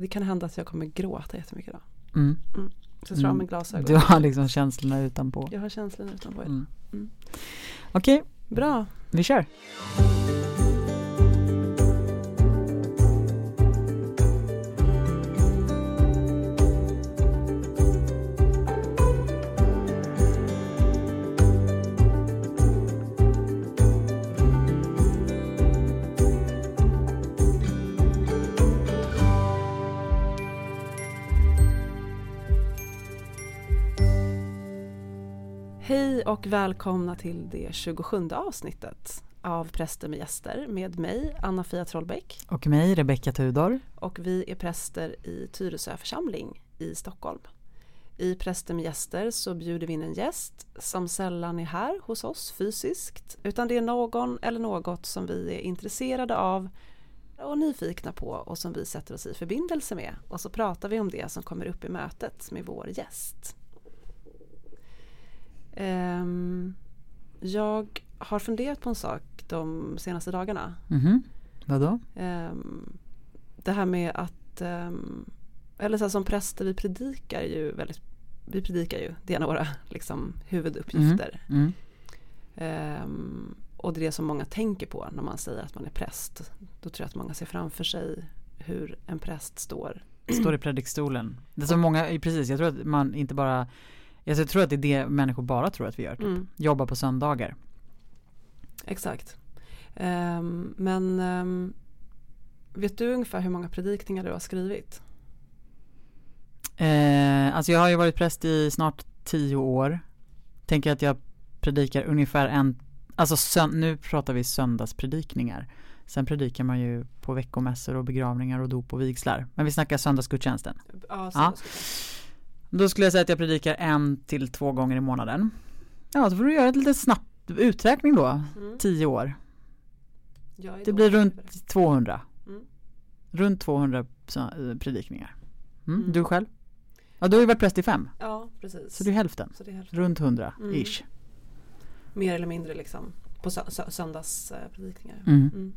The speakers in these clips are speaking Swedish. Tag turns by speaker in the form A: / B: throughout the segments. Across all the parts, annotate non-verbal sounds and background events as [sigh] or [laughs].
A: Det kan hända att jag kommer gråta jättemycket idag.
B: Mm.
A: Så jag har med glasögon.
B: Du har liksom känslorna utanpå.
A: Jag har känslorna utanpå.
B: Mm.
A: Mm.
B: Okej,
A: Bra.
B: vi kör.
A: Hej och välkomna till det 27 avsnittet av Präster med gäster med mig Anna-Fia Trollbäck
B: Och mig, Rebecka Tudor.
A: och vi är präster i Tyresö församling i Stockholm. I Präster med gäster så bjuder vi in en gäst som sällan är här hos oss fysiskt utan det är någon eller något som vi är intresserade av och nyfikna på och som vi sätter oss i förbindelse med och så pratar vi om det som kommer upp i mötet med vår gäst. Ehm, jag har funderat på en sak de senaste dagarna.
B: Mhm. Vadå?
A: Ehm, det här med att, ehm, eller så här, som präster vi predikar ju väldigt, vi predikar ju, det är några liksom huvuduppgifter.
B: Mm.
A: Ehm, och det är det som många tänker på när man säger att man är präst. Då tror jag att många ser framför sig hur en präst står.
B: Står i predikstolen. Det är så många, precis, jag tror att man inte bara jag tror att det är det människor bara tror att vi gör. Typ.
A: Mm,
B: Jobba på söndagar.
A: exakt. Ehm, men ehm, vet du ungefär hur många predikningar du har skrivit?
B: Eh, alltså jag har ju varit präst i snart tio år. Tänker att jag predikar ungefär en, alltså nu pratar vi söndagspredikningar. Sen predikar man ju på veckomässor och begravningar och dop och vigslar. Men vi snackar söndagsgudstjänsten.
A: Ja,
B: Ja. Då skulle jag säga att jag predikar en till två gånger i månaden. Ja, så får du göra ett lite snabbt uträkning då.
A: Mm.
B: Tio år. Det blir runt 200.
A: Mm.
B: Runt 200 så- eh, predikningar. Mm.
A: Mm.
B: Du själv? Ja, du har ju varit präst i fem.
A: Ja, precis.
B: Så det är hälften.
A: Det är hälften.
B: Runt 100
A: Mm.
B: ish.
A: Mer eller mindre liksom på sö- sö- söndagspredikningar.
B: Mm.
A: Mm.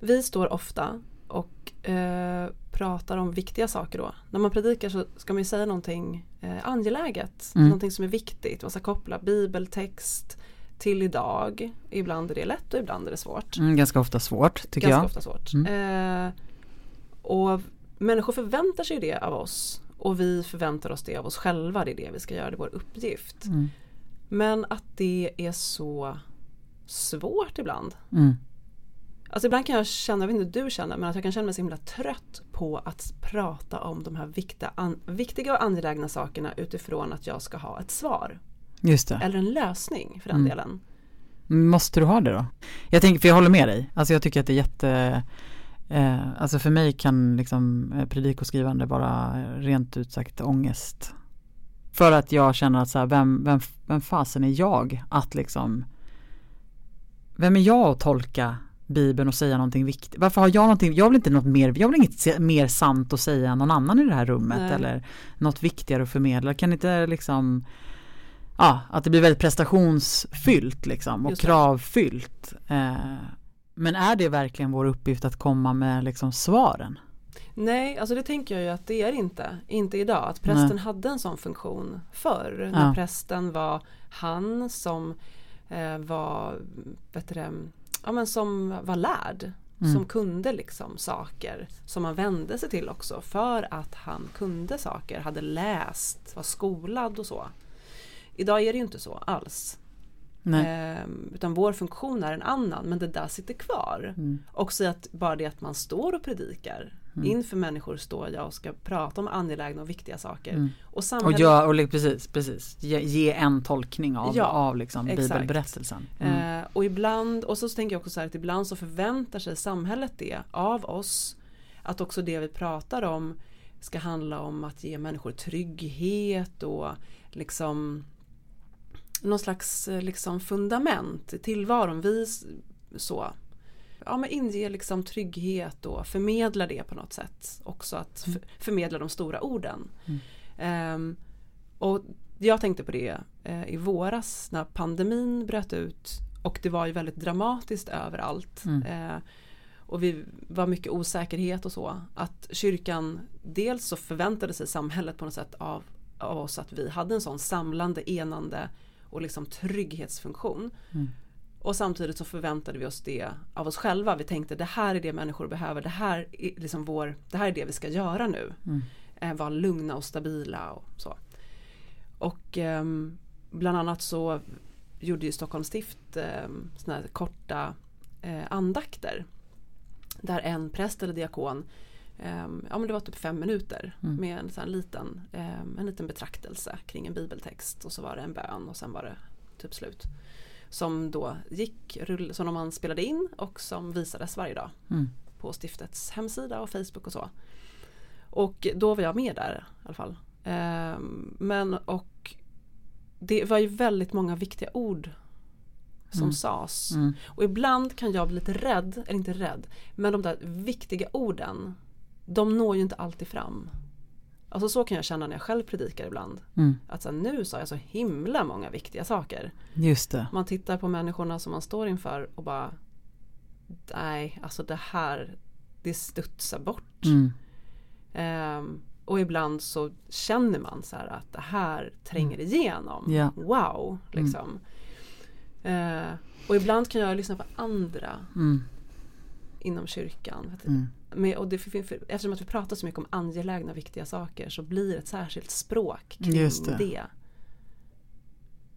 A: Vi står ofta och eh, pratar om viktiga saker då. När man predikar så ska man ju säga någonting eh, angeläget.
B: Mm.
A: Någonting som är viktigt. Man ska koppla bibeltext till idag. Ibland är det lätt och ibland är det svårt.
B: Mm, ganska ofta svårt tycker
A: Ganska
B: jag.
A: ofta svårt.
B: Mm.
A: Eh, och människor förväntar sig det av oss. Och vi förväntar oss det av oss själva. Det är det vi ska göra, det är vår uppgift.
B: Mm.
A: Men att det är så svårt ibland.
B: Mm.
A: Alltså ibland kan jag känna, jag vet inte hur du känner, men att jag kan känna mig så himla trött på att prata om de här viktiga, an, viktiga och angelägna sakerna utifrån att jag ska ha ett svar.
B: Just det.
A: Eller en lösning för den
B: Mm.
A: delen.
B: Måste du ha det då? Jag tänker, för jag håller med dig. Alltså jag tycker att det är jätte eh, Alltså för mig kan liksom eh, predikoskrivande vara rent ut sagt ångest. För att jag känner att så här, vem, vem, vem fasen är jag att liksom Vem är jag att tolka Bibeln och säga någonting viktigt? Varför har jag någonting, jag vill inte något mer, jag vill inget mer sant att säga än någon annan i det här rummet
A: Nej.
B: eller något viktigare att förmedla. Kan inte liksom Ja, att det blir väldigt prestationsfyllt liksom och kravfyllt. Eh, men är det verkligen vår uppgift att komma med liksom svaren?
A: Nej, alltså det tänker jag ju att det är inte. Inte idag. Att prästen hade en sån funktion förr. När
B: Ja.
A: prästen var han som eh, var, det, ja men som var lärd.
B: Mm.
A: Som kunde liksom saker som man vände sig till också för att han kunde saker, hade läst, var skolad och så. Idag är det ju inte så alls. Ehm, utan vår funktion är en annan men det där sitter kvar.
B: Mm.
A: Också att bara det att man står och predikar.
B: Mm.
A: Inför människor står jag och ska prata om angelägna och viktiga saker.
B: Mm.
A: Och
B: Och,
A: samhället,
B: och li- precis, precis. Ge, ge en tolkning av,
A: Ja,
B: av liksom bibelberättelsen. Mm.
A: eh, och ibland, och så tänker jag också så att ibland så förväntar sig samhället det av oss. Att också det vi pratar om ska handla om att ge människor trygghet och liksom någon slags eh, liksom fundament i tillvaron. Vi så ja, men inge liksom trygghet och förmedla det på något sätt. Också att
B: Mm.
A: förmedla de stora orden.
B: Mm.
A: Ehm, och jag tänkte på det eh, i våras när pandemin bröt ut och det var ju väldigt dramatiskt överallt.
B: Mm.
A: Eh, och vi var mycket osäkerhet och så. Att kyrkan dels så förväntade sig samhället på något sätt av, av oss att vi hade en sån samlande, enande och liksom trygghetsfunktion.
B: Mm.
A: Och samtidigt så förväntade vi oss det av oss själva. Vi tänkte det här är det människor behöver. Det här är, liksom vår, det, här är det vi ska göra nu.
B: Mm.
A: Eh, vara lugna och stabila och så. Och eh, bland annat så gjorde ju Stockholms stift eh, såna här korta eh, andakter. Där en präst eller diakon Um, ja men det var typ fem minuter
B: Mm.
A: med en, sån liten, um, en liten betraktelse kring en bibeltext och så var det en bön och sen var det typ slut. Som då gick, som man spelade in och som visades varje dag
B: Mm.
A: på stiftets hemsida och Facebook och så. Och då var jag med där i alla fall. Um, men och det var ju väldigt många viktiga ord som
B: Mm.
A: sades.
B: Mm.
A: Och ibland kan jag bli lite rädd, eller inte rädd, men de där viktiga orden, de når ju inte alltid fram. Alltså så kan jag känna när jag själv predikar ibland.
B: Mm.
A: Att så här, nu sa jag så himla många viktiga saker.
B: Just det.
A: Man tittar på människorna som man står inför och bara Nej, alltså det här Det studsar bort.
B: Mm.
A: Ehm, och ibland så känner man så här att det här tränger igenom.
B: Mm. Ja.
A: Wow, liksom. Eh, och ibland kan jag lyssna på andra
B: Mm.
A: inom kyrkan.
B: Mm.
A: Med, och det, för, för, eftersom att vi pratar så mycket om angelägna viktiga saker så blir det ett särskilt språk kring
B: Just det.
A: det.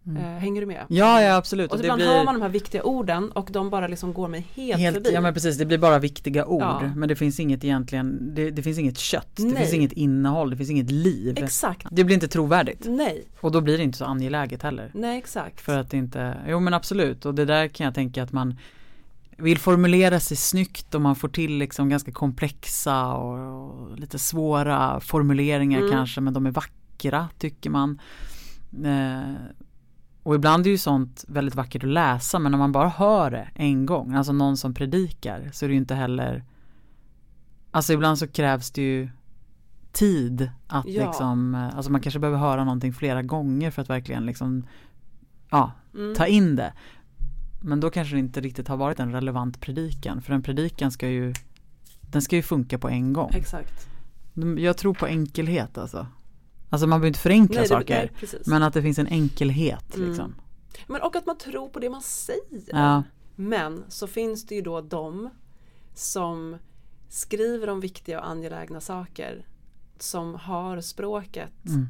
B: Mm.
A: Eh, hänger du med?
B: Ja, ja absolut.
A: Och
B: det
A: ibland
B: blir
A: hör man de här viktiga orden och de bara liksom går mig helt,
B: helt,
A: förbi.
B: ja men precis, det blir bara viktiga ord.
A: Ja.
B: Men det finns inget egentligen, det, det finns inget kött, det
A: Nej.
B: finns inget innehåll, det finns inget liv.
A: Exakt.
B: Det blir inte trovärdigt.
A: Nej,
B: Och då blir det inte så angeläget heller.
A: nej exakt.
B: För att det inte, jo men absolut och det där kan jag tänka att man vill formulera sig snyggt och man får till liksom ganska komplexa och, och lite svåra formuleringar
A: Mm.
B: kanske men de är vackra tycker man. Eh, och ibland är ju sånt väldigt vackert att läsa men när man bara hör det en gång, alltså någon som predikar så är det ju inte heller Alltså ibland så krävs det ju tid att
A: Ja.
B: liksom, eh, alltså man kanske behöver höra någonting flera gånger för att verkligen liksom ja,
A: Mm.
B: ta in det. Men då kanske det inte riktigt har varit en relevant predikan för en predikan ska ju den ska ju funka på en gång.
A: Exakt.
B: Jag tror på enkelhet alltså. Alltså man behöver inte förenkla
A: Nej, det-
B: saker.
A: nej,
B: men att det finns en enkelhet
A: Mm.
B: liksom.
A: Men och att man tror på det man säger.
B: Ja.
A: Men så finns det ju då de som skriver om viktiga och angelägna saker som har språket,
B: Mm.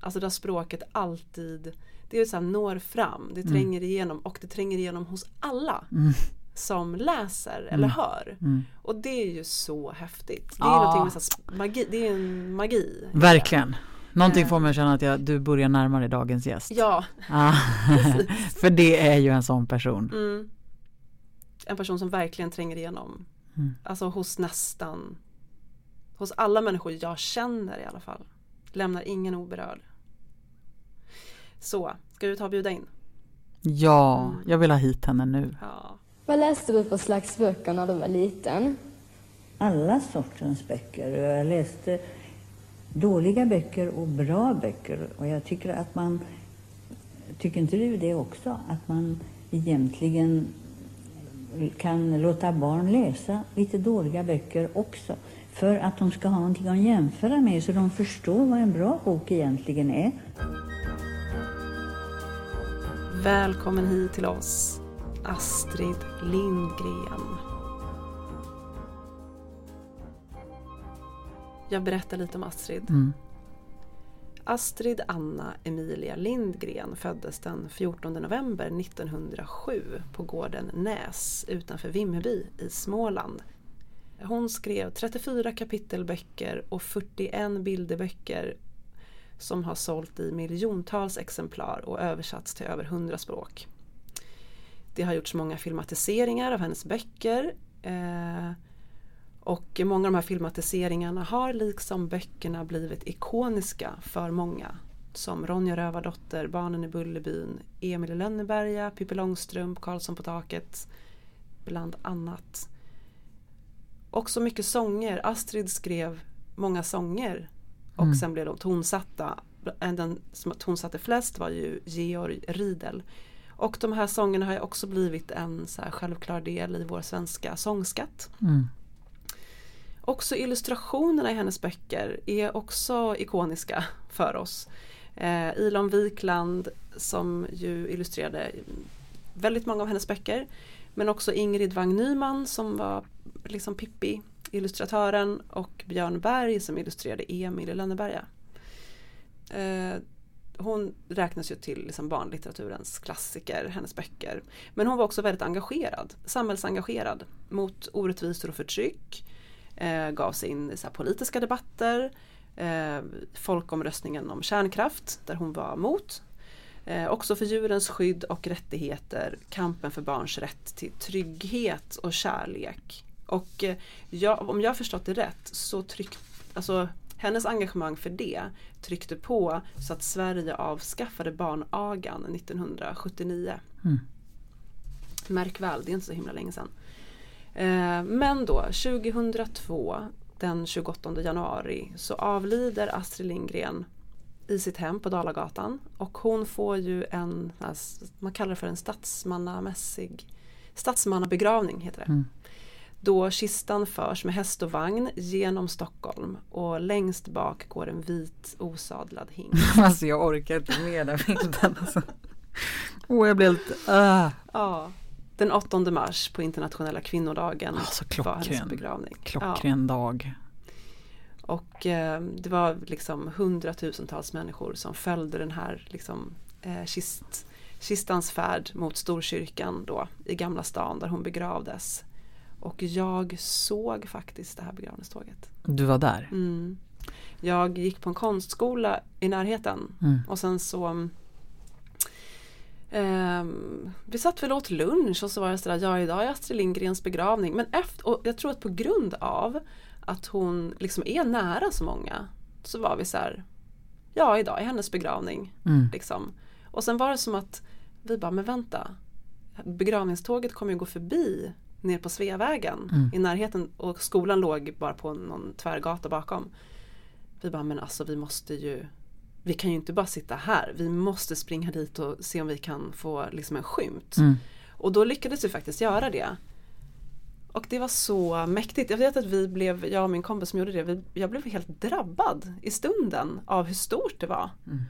A: alltså där språket alltid det är så här, når fram, det tränger igenom och det tränger igenom hos alla
B: Mm.
A: som läser eller hör.
B: Mm.
A: Och det är ju så häftigt. Det är
B: Ja.
A: med magi, det är en magi.
B: Verkligen. Någonting
A: Eh.
B: får mig att känna att jag, du börjar närma dig dagens gäst.
A: Ja,
B: Ah. [laughs] För det är ju en sån person.
A: mm. en person som verkligen tränger igenom.
B: Mm.
A: Alltså hos nästan, hos alla människor jag känner i alla fall. Lämnar ingen oberörd. Så, ska du ta och bjuda in?
B: Ja,
A: Mm.
B: jag vill ha hit henne nu.
A: Ja.
C: Vad läste du för slags böcker när du var liten?
D: alla sortens böcker. Jag läste dåliga böcker och bra böcker. Och jag tycker att man, tycker inte du det också? Att man egentligen kan låta barn läsa lite dåliga böcker också. För att de ska ha någonting att jämföra med så de förstår vad en bra bok egentligen är.
A: Välkommen hit till oss, Astrid Lindgren. Jag berättar lite om Astrid.
B: Mm.
A: Astrid Anna Emilia Lindgren föddes den 14 november 1907 på gården Näs utanför Vimmerby i Småland. Hon skrev 34 kapitelböcker och 41 bilderböcker som har sålt i miljontals exemplar och översatts till över 100 språk. Det har gjorts många filmatiseringar av hennes böcker eh, och många av de här filmatiseringarna har liksom böckerna blivit ikoniska för många. Som Ronja Rövardotter, Barnen i Bullerbyn, Emil i Lönneberga, Pippi Långstrump, Karlsson på taket. Bland annat. Också mycket sånger. Astrid skrev många sånger och
B: Mm.
A: sen blev de tonsatta. Den som tonsatte flest var ju Georg Riedel. Och de här sångerna har ju också blivit en så självklar del i vår svenska sångskatt.
B: Mm.
A: Också illustrationerna i hennes böcker är också ikoniska för oss. Eh, Ilon Wikland som ju illustrerade väldigt många av hennes böcker. Men också Ingrid Wang Nyman som var liksom Pippi, illustratören och Björn Berg som illustrerade Emil i Lönneberga. Eh, hon räknas ju till liksom barnlitteraturens klassiker, hennes böcker. Men hon var också väldigt engagerad, samhällsengagerad mot orättvisor och förtryck. Eh, gav sig in i så politiska debatter, eh, folkomröstningen om kärnkraft där hon var emot. Eh, också för djurens skydd och rättigheter, kampen för barns rätt till trygghet och kärlek. Och eh, jag, om jag har förstått det rätt så tryck, alltså hennes engagemang för det tryckte på så att Sverige avskaffade barnagan 1979.
B: Mm.
A: Märk väl, det är inte så himla länge sedan. Eh, men då 2002 den 28 januari så avlider Astrid Lindgren i sitt hem på Dalagatan och hon får ju en, man kallar det för en statsmannamässig statsmannabegravning heter det.
B: Mm.
A: Då kistan förs med häst och vagn genom Stockholm och längst bak går en vit osadlad hink. [laughs]
B: alltså jag orkar inte med den bilden. Alltså. Oh, jag blir helt... Uh.
A: Ja, den 8 mars på internationella kvinnodagen
B: alltså,
A: var hennes begravning.
B: Klockren ja. dag.
A: Och eh, det var liksom hundratusentals människor som följde den här liksom, eh, kist, kistans färd mot Storkyrkan då i Gamla stan där hon begravdes. Och jag såg faktiskt det här begravningståget.
B: Du var där?
A: Mm. Jag gick på en konstskola i närheten
B: mm.
A: och sen så eh, Vi satt väl åt lunch och så var det sådär, ja idag är Astrid Lindgrens begravning. Men efter, och jag tror att på grund av att hon liksom är nära så många så var vi så här, ja idag är hennes begravning.
B: Mm.
A: Liksom. Och sen var det som att vi bara, men vänta, begravningståget kommer ju gå förbi ner på Sveavägen
B: mm.
A: i närheten och skolan låg bara på någon tvärgata bakom. Vi bara, men alltså vi måste ju vi kan ju inte bara sitta här, vi måste springa dit och se om vi kan få liksom en skymt.
B: Mm.
A: Och då lyckades vi faktiskt göra det. Och det var så mäktigt. Jag vet att vi blev, jag och min kompis som gjorde det, vi, jag blev helt drabbad i stunden av hur stort det var.
B: Mm.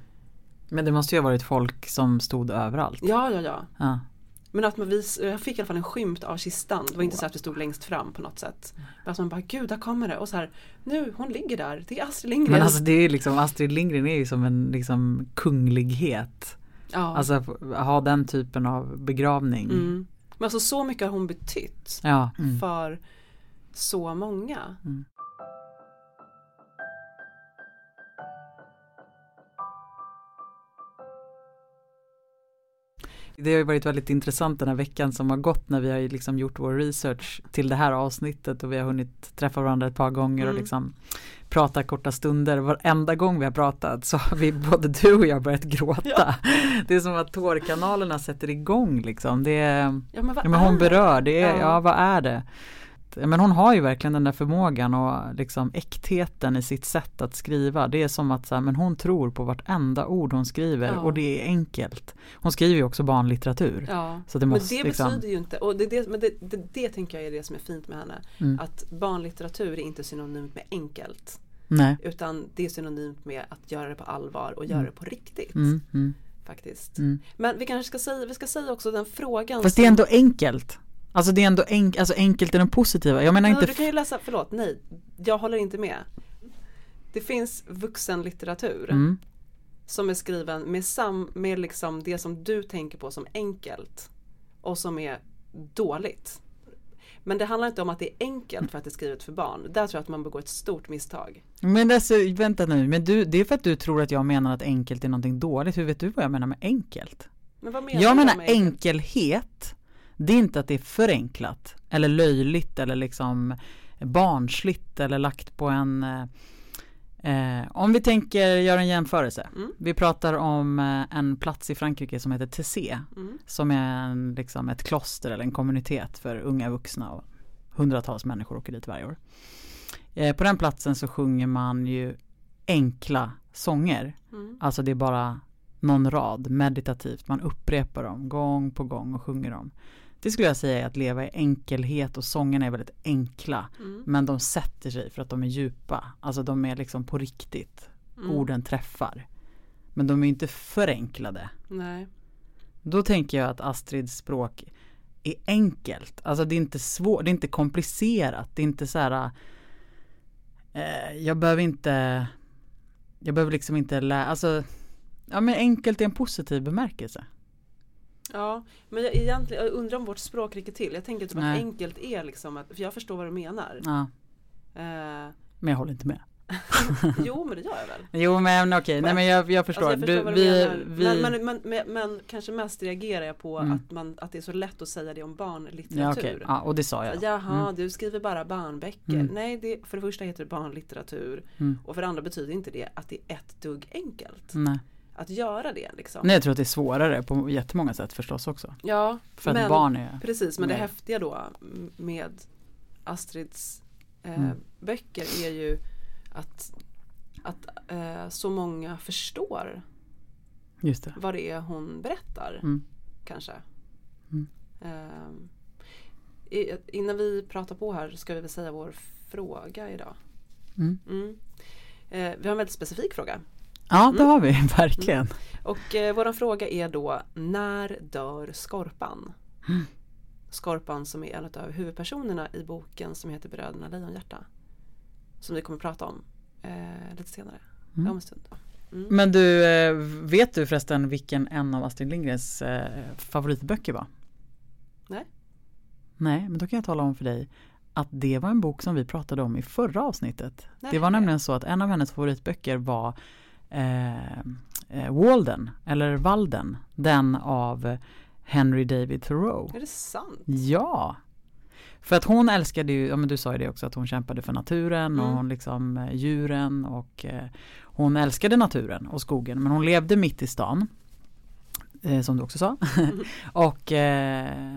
B: Men det måste ju ha varit folk som stod överallt.
A: Ja, ja, ja.
B: ja.
A: Men att man vis, jag fick i alla fall en skymt av kistan. Det var inte wow. så att vi stod längst fram på något sätt. Men att man bara, gud där kommer det. Och så här, nu, hon ligger där. Det är Astrid Lindgren.
B: Men alltså det är liksom, Astrid Lindgren är ju som en liksom kunglighet.
A: Ja.
B: Alltså ha den typen av begravning.
A: Mm. Men alltså så mycket har hon betytt.
B: Ja. Mm.
A: För så många.
B: Mm. Det har ju varit väldigt intressant den här veckan som har gått när vi har liksom gjort vår research till det här avsnittet och vi har hunnit träffa varandra ett par gånger
A: Mm.
B: och liksom prata korta stunder. Varenda gång vi har pratat så har vi, både du och jag, börjat gråta.
A: Ja. [laughs]
B: Det är som att tårkanalerna sätter igång liksom. Det är,
A: Ja men
B: ja, men hon berör, det är,
A: Ja.
B: ja. vad är det? Men hon har ju verkligen den där förmågan och liksom äktheten i sitt sätt att skriva. Det är som att så här, men hon tror på vartenda ord hon skriver
A: Ja.
B: och det är enkelt. Hon skriver ju också barnlitteratur.
A: Ja.
B: Så det måste
A: men det
B: liksom,
A: betyder ju inte, och det, det, men det, det, det tänker jag är det som är fint med henne.
B: Mm.
A: Att barnlitteratur är inte synonymt med enkelt.
B: nej.
A: Utan det är synonymt med att göra det på allvar och göra
B: Mm.
A: det på riktigt.
B: Mm, mm,
A: Faktiskt.
B: mm.
A: Men vi kanske ska säga, vi ska säga också den frågan.
B: Fast det är ändå enkelt. Alltså det är ändå enk, alltså enkelt i den positiva. Jag menar
A: Men
B: inte
A: du kan ju läsa, förlåt, nej, jag håller inte med. Det finns vuxenlitteratur
B: mm,
A: som är skriven med, sam, med liksom det som du tänker på som enkelt och som är dåligt. Men det handlar inte om att det är enkelt för att det är skrivet för barn. Där tror jag att man begår ett stort misstag.
B: Men alltså, vänta nu, men du, det är för att du tror att jag menar att enkelt är någonting dåligt. Hur vet du vad jag menar med enkelt?
A: Men menar
B: Jag menar enkelhet. Det är inte att det är förenklat eller löjligt eller liksom barnsligt eller lagt på en eh, eh, om vi tänker göra en jämförelse.
A: Mm.
B: Vi pratar om eh, en plats i Frankrike som heter Tessé
A: Mm.
B: som är en, liksom ett kloster eller en kommunitet för unga vuxna och hundratals människor åker dit varje år. Eh, på den platsen så sjunger man ju enkla sånger.
A: Mm.
B: Alltså det är bara någon rad meditativt. Man upprepar dem gång på gång och sjunger dem. Det skulle jag säga är att leva i enkelhet och sångerna är väldigt enkla.
A: Mm.
B: Men de sätter sig för att de är djupa. Alltså de är liksom på riktigt.
A: Mm.
B: Orden träffar. Men de är inte förenklade.
A: Nej.
B: Då tänker jag att Astrids språk är enkelt. Alltså det är inte svårt, det är inte komplicerat. Det är inte så här. Eh, jag behöver inte. Jag behöver liksom inte lära, alltså. Ja men enkelt i en positiv bemärkelse.
A: Ja, men jag, egentligen, jag undrar om vårt språk räcker till. Jag tänker typ att enkelt är liksom att, för jag förstår vad du menar.
B: Ja,
A: Eh,
B: men jag håller inte med. [laughs]
A: jo men det gör jag väl.
B: Jo men okej, nej men jag, jag förstår.
A: Alltså, jag förstår
B: du,
A: vad du
B: vi, vi,
A: Men, men, men, men, kanske mest reagerar jag på
B: Mm.
A: att, man, att det är så lätt att säga det om
B: ja
A: barnlitteratur.
B: okej, ja, och det sa jag.
A: Jaha,
B: Mm.
A: du skriver bara barnböcker.
B: Mm.
A: Nej, det, för det första heter det barnlitteratur.
B: Mm.
A: Och för det andra betyder inte det att det är ett dugg enkelt.
B: Nej.
A: Att göra det liksom.
B: nej jag tror att det är svårare på jättemånga sätt förstås också.
A: Ja,
B: För att
A: men,
B: barn är
A: precis. Men det
B: mer-
A: häftiga då med Astrids eh,
B: Mm.
A: böcker är ju att, att eh, så många förstår
B: Just det.
A: vad det är hon berättar.
B: Mm.
A: Kanske.
B: Mm.
A: I, innan vi pratar på här ska vi väl säga vår fråga idag.
B: Mm.
A: Mm. Eh, vi har en väldigt specifik fråga.
B: Ja det
A: Mm.
B: har vi [laughs] verkligen.
A: Och eh, vår fråga är då När dör Skorpan?
B: Mm.
A: Skorpan som är en av huvudpersonerna i boken som heter Bröderna Lejonhjärta. Som vi kommer att prata om eh, lite senare.
B: Mm.
A: Om en stund. Mm.
B: Men du, eh, vet du förresten vilken en av Astrid Lindgrens eh, favoritböcker var?
A: Nej.
B: Nej, men då kan jag tala om för dig att det var en bok som vi pratade om i förra avsnittet.
A: Nej.
B: Det var nämligen så att en av hennes favoritböcker var eh, eh, Walden, eller Walden, den av Henry David Thoreau.
A: Är det sant?
B: Ja! För att hon älskade ju, ja men du sa ju det också, att hon kämpade för naturen och
A: Mm.
B: hon liksom eh, djuren och eh, hon älskade naturen och skogen men hon levde mitt i stan. Eh, som du också sa. [laughs] och eh,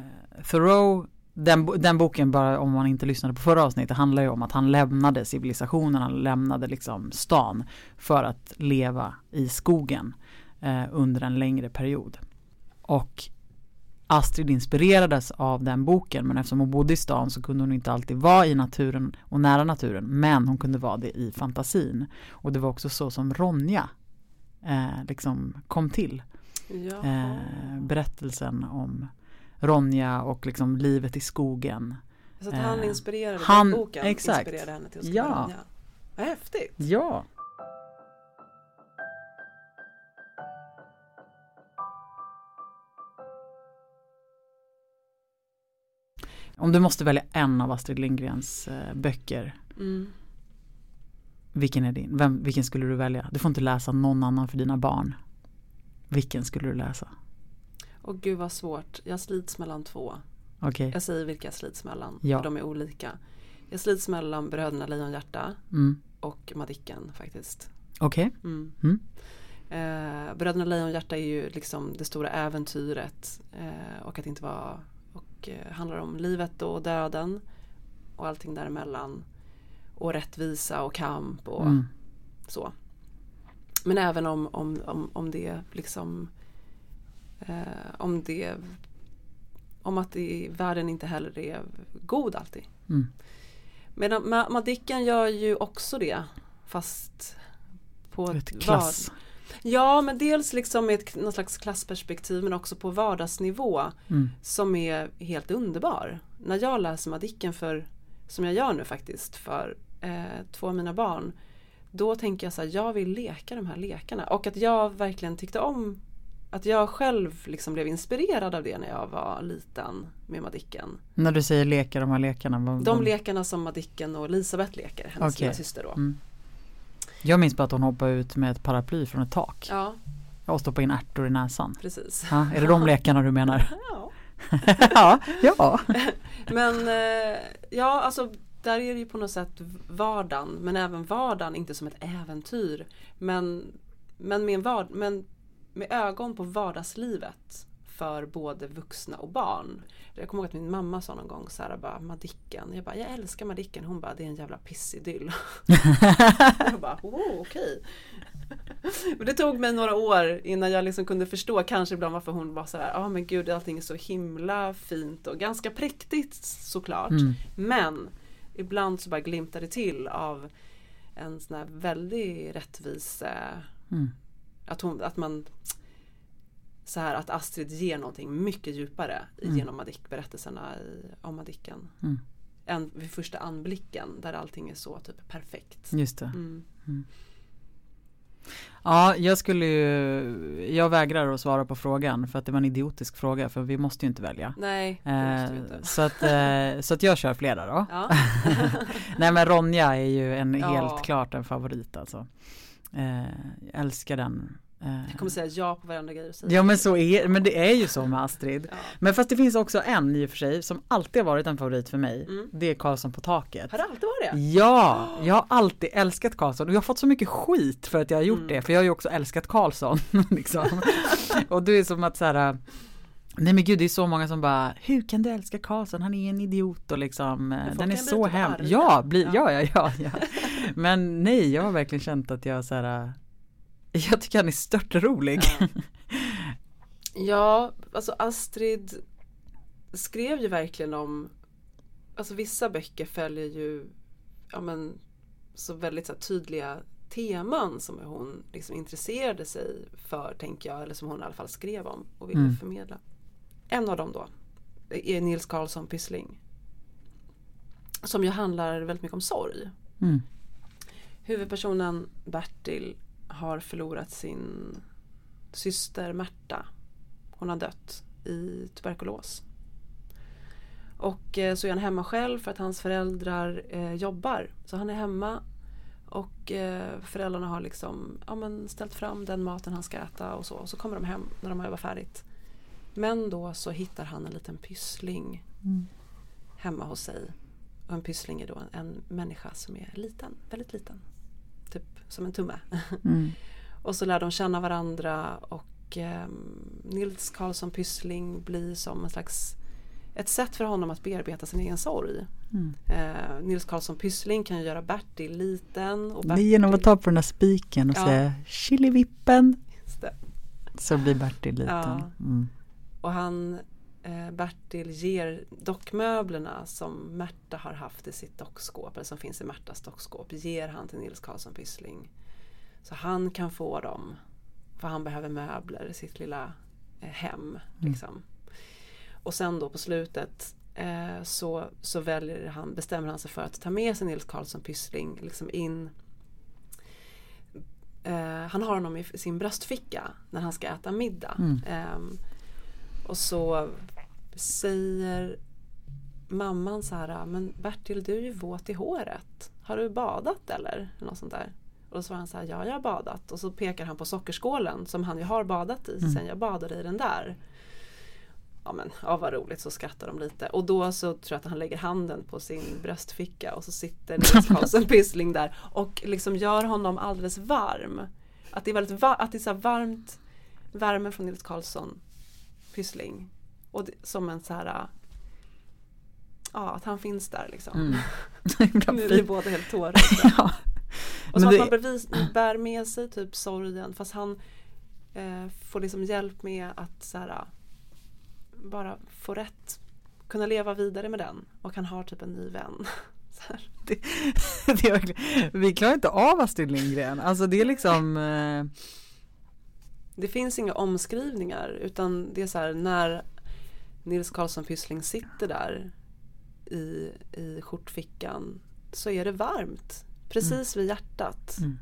B: Thoreau, den, den boken bara om man inte lyssnade på förra avsnittet handlar ju om att han lämnade civilisationen, han lämnade liksom stan för att leva i skogen eh, under en längre period. Och Astrid inspirerades av den boken men eftersom hon bodde i stan så kunde hon inte alltid vara i naturen och nära naturen men hon kunde vara det i fantasin. Och det var också så som Ronja eh, liksom kom till. Eh, berättelsen om Ronja och liksom livet i skogen.
A: Så att han
B: eh,
A: inspirerade
B: han-
A: boken
B: exakt.
A: inspirerade henne till att skriva
B: Ja.
A: den. Ja. Vad häftigt.
B: Ja. Om du måste välja en av Astrid Lindgrens eh, böcker,
A: Mm.
B: vilken är din? Vem, vilken skulle du välja? Du får inte läsa någon annan för dina barn. Vilken skulle du läsa?
A: Och gud vad svårt. Jag slits mellan två.
B: Okej.
A: Jag säger vilka jag slits mellan.
B: Ja.
A: För de är olika. Jag slits mellan Bröderna Lejonhjärta
B: Mm.
A: och Madicken faktiskt.
B: Okej.
A: Mm.
B: Mm.
A: Eh, Bröderna Lejonhjärta är ju liksom det stora äventyret eh, och att inte vara och eh, handlar om livet och döden och allting däremellan och rättvisa och kamp och
B: Mm.
A: så. Men även om, om, om, om det liksom eh, om det om att det, världen inte heller är god alltid.
B: Mm.
A: Medan Ma- Madicken gör ju också det fast på
B: Ett klass.
A: Ja men dels liksom med ett, någon slags klassperspektiv men också på vardagsnivå
B: Mm.
A: som är helt underbar. När jag läser Madicken för, som jag gör nu faktiskt, för eh, två av mina barn. Då tänker jag så här, jag vill leka de här lekarna. Och att jag verkligen tyckte om att jag själv liksom blev inspirerad av det när jag var liten med Madicken.
B: När du säger leka de här lekarna. Vad,
A: De lekarna som Madicken och Elisabeth leker, hennes
B: Okej.
A: lilla syster då.
B: Mm. Jag minns bara att hon hoppade ut med ett paraply från ett tak.
A: Ja,
B: Och stoppade in ärtor i näsan.
A: precis.
B: Ja, är det de [laughs] lekarna du menar?
A: Ja. [laughs]
B: ja, ja. [laughs]
A: Men eh, ja, alltså där är det ju på något sätt vardagen, men även vardagen inte som ett äventyr. Men, men, med, en vard, men med ögon på vardagslivet för både vuxna och barn. Jag kommer ihåg att min mamma sa någon gång så här bara Madicken. Jag bara, jag älskar Madicken. Hon bara, det är en jävla pissidyll. [laughs] jag bara, oh, okej. Men det tog mig några år innan jag liksom kunde förstå kanske ibland varför hon var så här, ja ah, men gud allting är så himla fint och ganska präktigt såklart.
B: Mm.
A: Men ibland så bara glimtar det till av en sån här väldigt rättvis
B: Mm.
A: Att, hon, att man så här att Astrid ger någonting mycket djupare
B: Mm.
A: genom Madick-berättelserna om Madicken.
B: Mm.
A: Än vid första anblicken där allting är så typ perfekt.
B: Just det.
A: Mm.
B: Ja, jag skulle ju, jag vägrar att svara på frågan för att det var en idiotisk fråga för vi måste ju inte välja.
A: Nej,
B: Eh,
A: inte.
B: så, att, eh, så att jag kör flera då.
A: Ja. [laughs]
B: Nej men Ronja är ju en
A: Ja.
B: helt klart en favorit alltså. Eh, jag älskar den. Eh,
A: Jag kommer säga ja på varenda grej du säger.
B: ja men så är men det är ju så med Astrid.
A: Ja.
B: Men fast det finns också en i och för sig som alltid har varit en favorit för mig.
A: Mm.
B: Det är Karlsson på taket.
A: Har det alltid varit det?
B: Ja, [gasps] jag har alltid älskat Karlsson och jag har fått så mycket skit för att jag har gjort
A: Mm.
B: det för jag har ju också älskat Karlsson. [laughs] liksom. [laughs] och det är som att så här Nej men gud det är så många som bara Hur kan du älska Karlsson? Han är en idiot och liksom Den är så hem.
A: arga.
B: Ja, bli,
A: Ja.
B: ja, ja, ja, ja. [laughs] Men nej, jag har verkligen känt att jag så här [laughs] Jag tycker han är störtrolig.
A: Ja. [laughs] ja, alltså Astrid skrev ju verkligen om Alltså vissa böcker följer ju ja, men, så väldigt så här, tydliga teman som hon liksom intresserade sig för tänker jag eller som hon i alla fall skrev om och ville
B: Mm.
A: förmedla. En av dem då är Nils Karlsson Pyssling. Som ju handlar väldigt mycket om sorg.
B: Mm.
A: Huvudpersonen Bertil har förlorat sin syster Märta. Hon har dött i tuberkulos. Och eh, så är han hemma själv för att hans föräldrar eh, jobbar. Så han är hemma och eh, föräldrarna har liksom ja, men ställt fram den maten han ska äta och så. Och så kommer de hem när de har jobbat färdigt. Men då så hittar han en liten pyssling
B: Mm.
A: hemma hos sig. Och en pyssling är då en, en människa som är liten, väldigt liten. Typ som en tumme. [laughs]
B: Mm.
A: Och så lär de känna varandra och eh, Nils Karlsson Pyssling blir som en slags ett sätt för honom att bearbeta sin egen sorg.
B: Mm.
A: Eh, Nils Karlsson Pyssling kan göra Bertil liten. Och
B: Det är genom att
A: Bertil-
B: ta på den här spiken och
A: Ja.
B: säga Chilivippen så blir Bertil liten.
A: Ja.
B: Mm.
A: Och han, Bertil ger dockmöblerna som Märta har haft i sitt dockskåp, eller som finns i Märtas dockskåp, ger han till Nils Karlsson Pyssling. Så han kan få dem, för han behöver möbler i sitt lilla eh, hem. Liksom. Och sen då på slutet eh, så, så väljer han, bestämmer han sig för att ta med sig Nils Karlsson Pyssling liksom in eh, han har honom i sin bröstficka när han ska äta middag.
B: Mm.
A: Ehm, och så säger mamman så här, men Bertil du är ju våt i håret. Har du badat eller? något sånt där. Och då svarar han så här, ja jag har badat. Och så pekar han på sockerskålen som han ju har badat i
B: Mm.
A: sen jag badade i den där. Ja men, ja vad roligt, så skrattar de lite. Och då så tror jag att han lägger handen på sin bröstficka och så sitter Nils [laughs] Karlsson Pyssling där och liksom gör honom alldeles varm. Att det är väldigt va- att det är så varmt, värme från Nils Karlsson Pyssling. Och det, som en så här Ja, att han finns där liksom.
B: Mm. [laughs]
A: Nu är vi båda helt tårögda. [laughs]
B: ja.
A: Och så att
B: det-
A: man bevis, bär med sig typ sorgen fast han eh, får liksom hjälp med att så här, bara få rätt, kunna leva vidare med den och han har typ en ny vän. [laughs]
B: Det är verkligen, vi klarar inte av Astrid Lindgren. Alltså det är liksom eh,
A: Det finns inga omskrivningar utan det är så här när Nils Karlsson Pyssling sitter där i, i skjortfickan så är det varmt precis vid hjärtat.
B: Mm.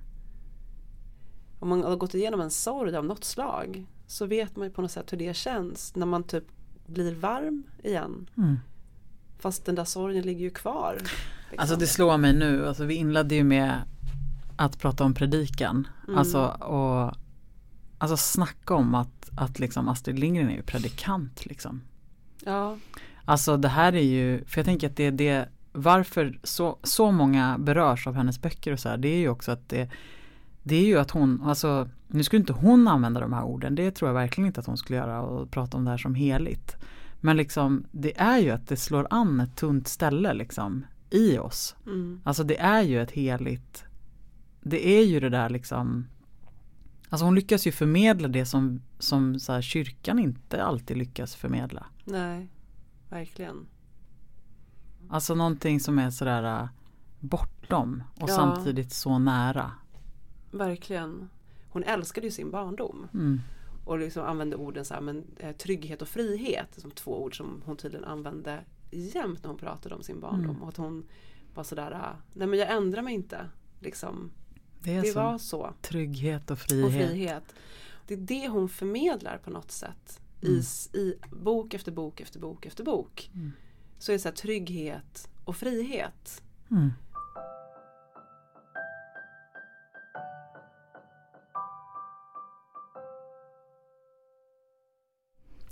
A: Om man har gått igenom en sorg av något slag så vet man ju på något sätt hur det känns när man typ blir varm igen.
B: mm.
A: Fast den där sorgen ligger ju kvar. liksom.
B: Alltså det slår mig nu, alltså vi inledde ju med att prata om predikan.
A: Mm.
B: Alltså och Alltså snacka om att, att liksom Astrid Lindgren är ju predikant liksom.
A: Ja,
B: Alltså det här är ju, för jag tänker att det är det, varför så, så många berörs av hennes böcker och så här, det är ju också att det, det är ju att hon, alltså nu skulle inte hon använda de här orden, det tror jag verkligen inte att hon skulle göra och prata om det här som heligt. Men liksom det är ju att det slår an ett tunt ställe liksom i oss.
A: mm.
B: Alltså det är ju ett heligt, det är ju det där liksom Alltså hon lyckas ju förmedla det som, som så kyrkan inte alltid lyckas förmedla.
A: Nej, verkligen.
B: Alltså någonting som är sådär äh, bortom och
A: Ja.
B: samtidigt så nära.
A: Verkligen. Hon älskade ju sin barndom.
B: Mm.
A: Och liksom använde orden så här, men eh, trygghet och frihet som två ord som hon tydligen använde jämt när hon pratade om sin barndom.
B: Mm.
A: Och att hon var sådär, ah, nej men jag ändrar mig inte. Liksom,
B: Det
A: det var så.
B: Trygghet och
A: Och
B: frihet.
A: frihet. Det är det hon förmedlar på något sätt. I,
B: Mm.
A: s- I bok efter bok efter bok efter bok.
B: Mm.
A: Så är det så här, trygghet och frihet.
B: Mm.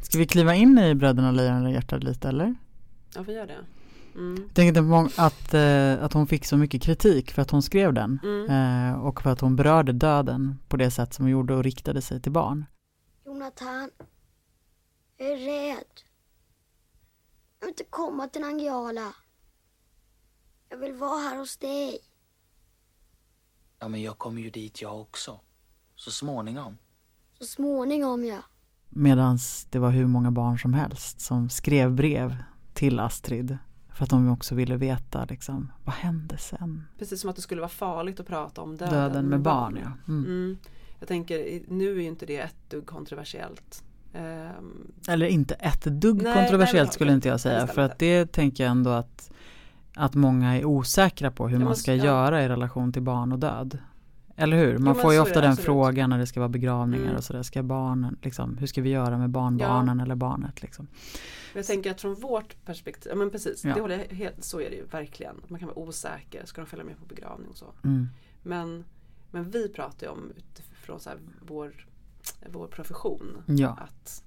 B: Ska vi kliva in i Bröderna Lejon och hjärtat lite eller?
A: Ja, vi gör det. Mm.
B: Jag tänkte på mång- att, eh, att hon fick så mycket kritik för att hon skrev den
A: Mm.
B: eh, och för att hon berörde döden på det sätt som hon gjorde och riktade sig till barn.
E: Jonathan, jag är rädd. Jag vill inte komma till Nangijala. Jag vill vara här hos dig.
F: Ja, men jag kommer ju dit jag också. Så småningom.
E: Så småningom, ja.
B: Medan det var hur många barn som helst som skrev brev till Astrid för att de också ville veta liksom, vad hände sen?
A: Precis som att det skulle vara farligt att prata om döden,
B: Döden med barn, ja. Mm.
A: Mm. Jag tänker, nu är ju inte det ett dugg kontroversiellt. Ehm,
B: Eller inte ett dugg
A: Nej,
B: kontroversiellt
A: nej,
B: skulle inte jag säga för att det tänker jag ändå att att många är osäkra på hur
A: Ja,
B: man ska
A: ja.
B: göra i relation till barn och död. Eller hur? Man
A: men
B: får ju ofta den
A: absolut.
B: frågan när det ska vara begravningar
A: Mm.
B: och sådär. Ska barnen, liksom, hur ska vi göra med barnbarnen eller barnet? Liksom?
A: Jag tänker att från vårt perspektiv, ja men precis,
B: Ja.
A: det håller jag helt, så är det ju verkligen. Man kan vara osäker, ska de följa med på begravning och så.
B: Mm.
A: Men, men vi pratar ju om utifrån så här vår, vår profession.
B: Ja,
A: Att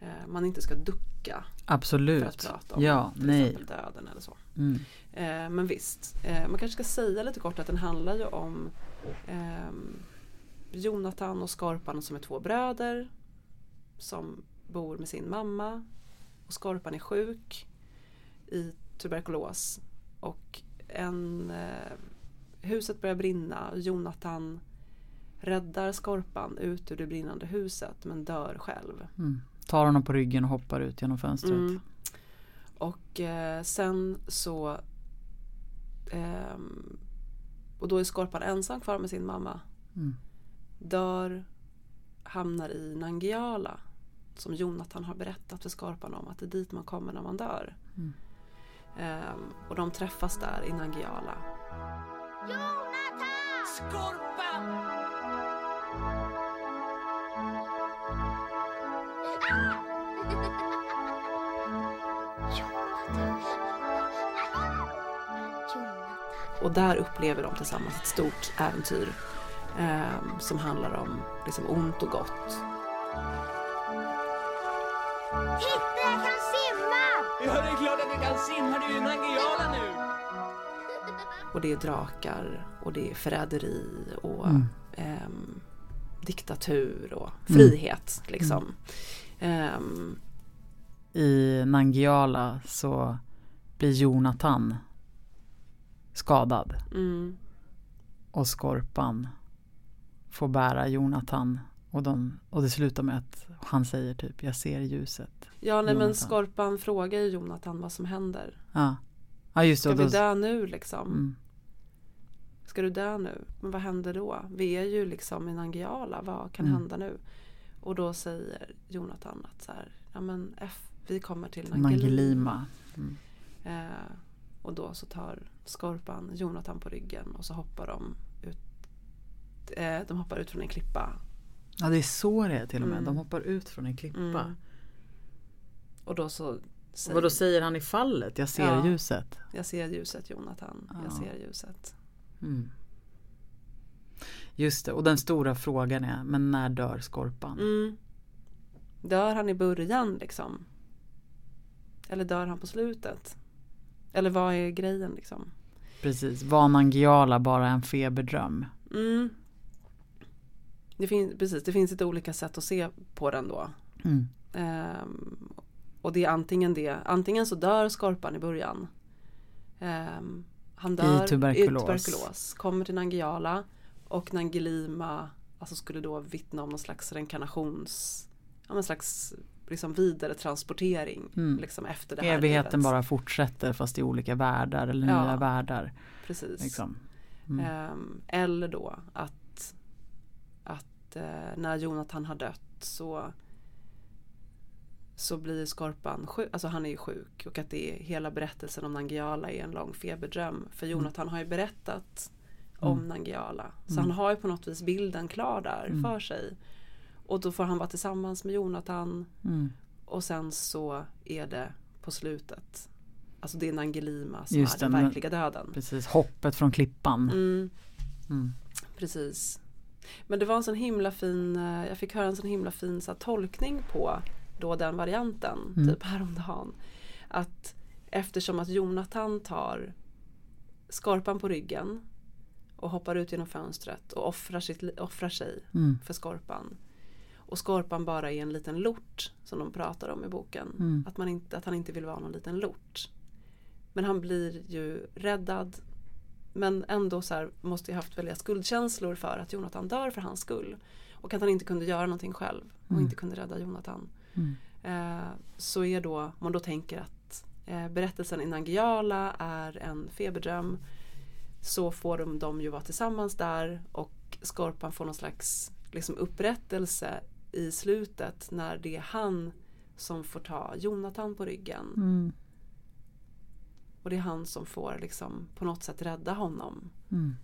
A: eh, man inte ska ducka för att
B: absolut.
A: prata om
B: Ja,
A: till
B: nej.
A: exempel döden eller så.
B: Mm.
A: Eh, men visst, eh, man kanske ska säga lite kort att den handlar ju om ehm, Jonathan och Skorpan som är två bröder som bor med sin mamma och Skorpan är sjuk i tuberkulos och en, eh, huset börjar brinna och Jonathan räddar Skorpan ut ur det brinnande huset men dör själv.
B: Mm. Tar honom på ryggen och hoppar ut genom fönstret.
A: Mm. Och eh, sen så ehm, Och då är Skorpan ensam kvar med sin mamma.
B: Mm.
A: Dör, hamnar i Nangijala. Som Jonathan har berättat för Skorpan om att det är dit man kommer när man dör.
B: Mm.
A: Ehm, och de träffas där i Nangijala.
F: Skorpan!
A: Och där upplever de tillsammans ett stort äventyr. ehm, som handlar om liksom ont och gott.
E: Titta, jag kan simma!
F: Ja, det är klart att du kan simma. Du är ju i Nangijala nu.
A: Och det är drakar och det är förräderi och
B: Mm.
A: ehm, diktatur och frihet. Liksom. Ehm,
B: I Nangijala så blir Jonathan skadad
A: mm,
B: och Skorpan får bära Jonathan och, de, och det slutar med att han säger typ jag ser ljuset.
A: ja, nej, men. Skorpan frågar ju Jonathan vad som händer.
B: Ja, ja just det.
A: Ska
B: och
A: vi
B: då-
A: dö nu liksom?
B: Mm.
A: Ska du dö nu? Men vad händer då? Vi är ju liksom i Nangijala, vad kan
B: Mm.
A: hända nu? Och då säger Jonathan att så här, ja men F, vi kommer till Nangilima.
B: Nangilima. Mm.
A: Eh, och då så tar Skorpan Jonathan på ryggen och så hoppar de ut. Eh, de hoppar ut från en klippa.
B: Ja det är så det är till och med.
A: Mm.
B: De hoppar ut från en klippa.
A: Mm. Och då så säger,
B: Vad då säger han i fallet? Jag ser
A: Ja.
B: ljuset.
A: jag ser ljuset Jonathan, jag
B: Ja.
A: ser ljuset.
B: Mm. Just det, och den stora frågan är, men när dör Skorpan?
A: Mm. Dör han i början liksom? Eller dör han på slutet? Eller vad är grejen liksom?
B: Precis, var Nangijala bara en feberdröm?
A: Mm. Det, fin- precis, det finns lite olika sätt att se på den då.
B: Mm.
A: Ehm, och det är antingen det, antingen så dör Skorpan i början. Ehm, han dör
B: tuberkulos.
A: tuberkulos, kommer till Nangijala och Nangilima alltså skulle då vittna om någon slags reinkarnations, ja men slags liksom vidare transportering
B: Mm.
A: liksom efter det här
B: Evigheten
A: livet.
B: bara fortsätter fast i olika världar eller
A: Ja.
B: nya världar.
A: Precis.
B: Liksom. Mm.
A: Ehm, eller då att, att eh, när Jonathan har dött så så blir Skorpan sjuk, alltså han är ju sjuk och att det är hela berättelsen om Nangiala är en lång feberdröm. För Jonathan har ju berättat om
B: Mm.
A: Nangiala. Så
B: Mm.
A: han har ju på något vis bilden klar där
B: Mm.
A: för sig. Och då får han vara tillsammans med Jonathan
B: Mm.
A: och sen så är det på slutet. Alltså det är Nangilima som
B: Just
A: är den
B: men-
A: verkliga döden.
B: Precis, hoppet från klippan.
A: Mm.
B: Mm.
A: Precis. Men det var en sån himla fin, eh, jag fick höra en sån himla fin så här, tolkning på då den varianten,
B: Mm.
A: typ häromdagen. Att eftersom att Jonathan tar skorpan på ryggen och hoppar ut genom fönstret och offrar, sitt, offrar sig
B: Mm.
A: för skorpan. Och skorpan bara är en liten lort som de pratar om i boken.
B: Mm.
A: Att, man inte, att han inte vill vara någon liten lort. Men han blir ju räddad. Men ändå så här, måste jag haft väldiga skuldkänslor för att Jonathan dör för hans skull. Och att han inte kunde göra någonting själv och
B: Mm.
A: inte kunde rädda Jonathan.
B: Mm.
A: Eh, så är då, om man då tänker att eh, berättelsen i Nangiala är en feberdröm. Så får de, de ju vara tillsammans där och Skorpan får någon slags liksom, upprättelse i slutet när det är han som får ta Jonathan på ryggen.
B: Mm.
A: Och det är han som får liksom på något sätt rädda honom
B: Mm.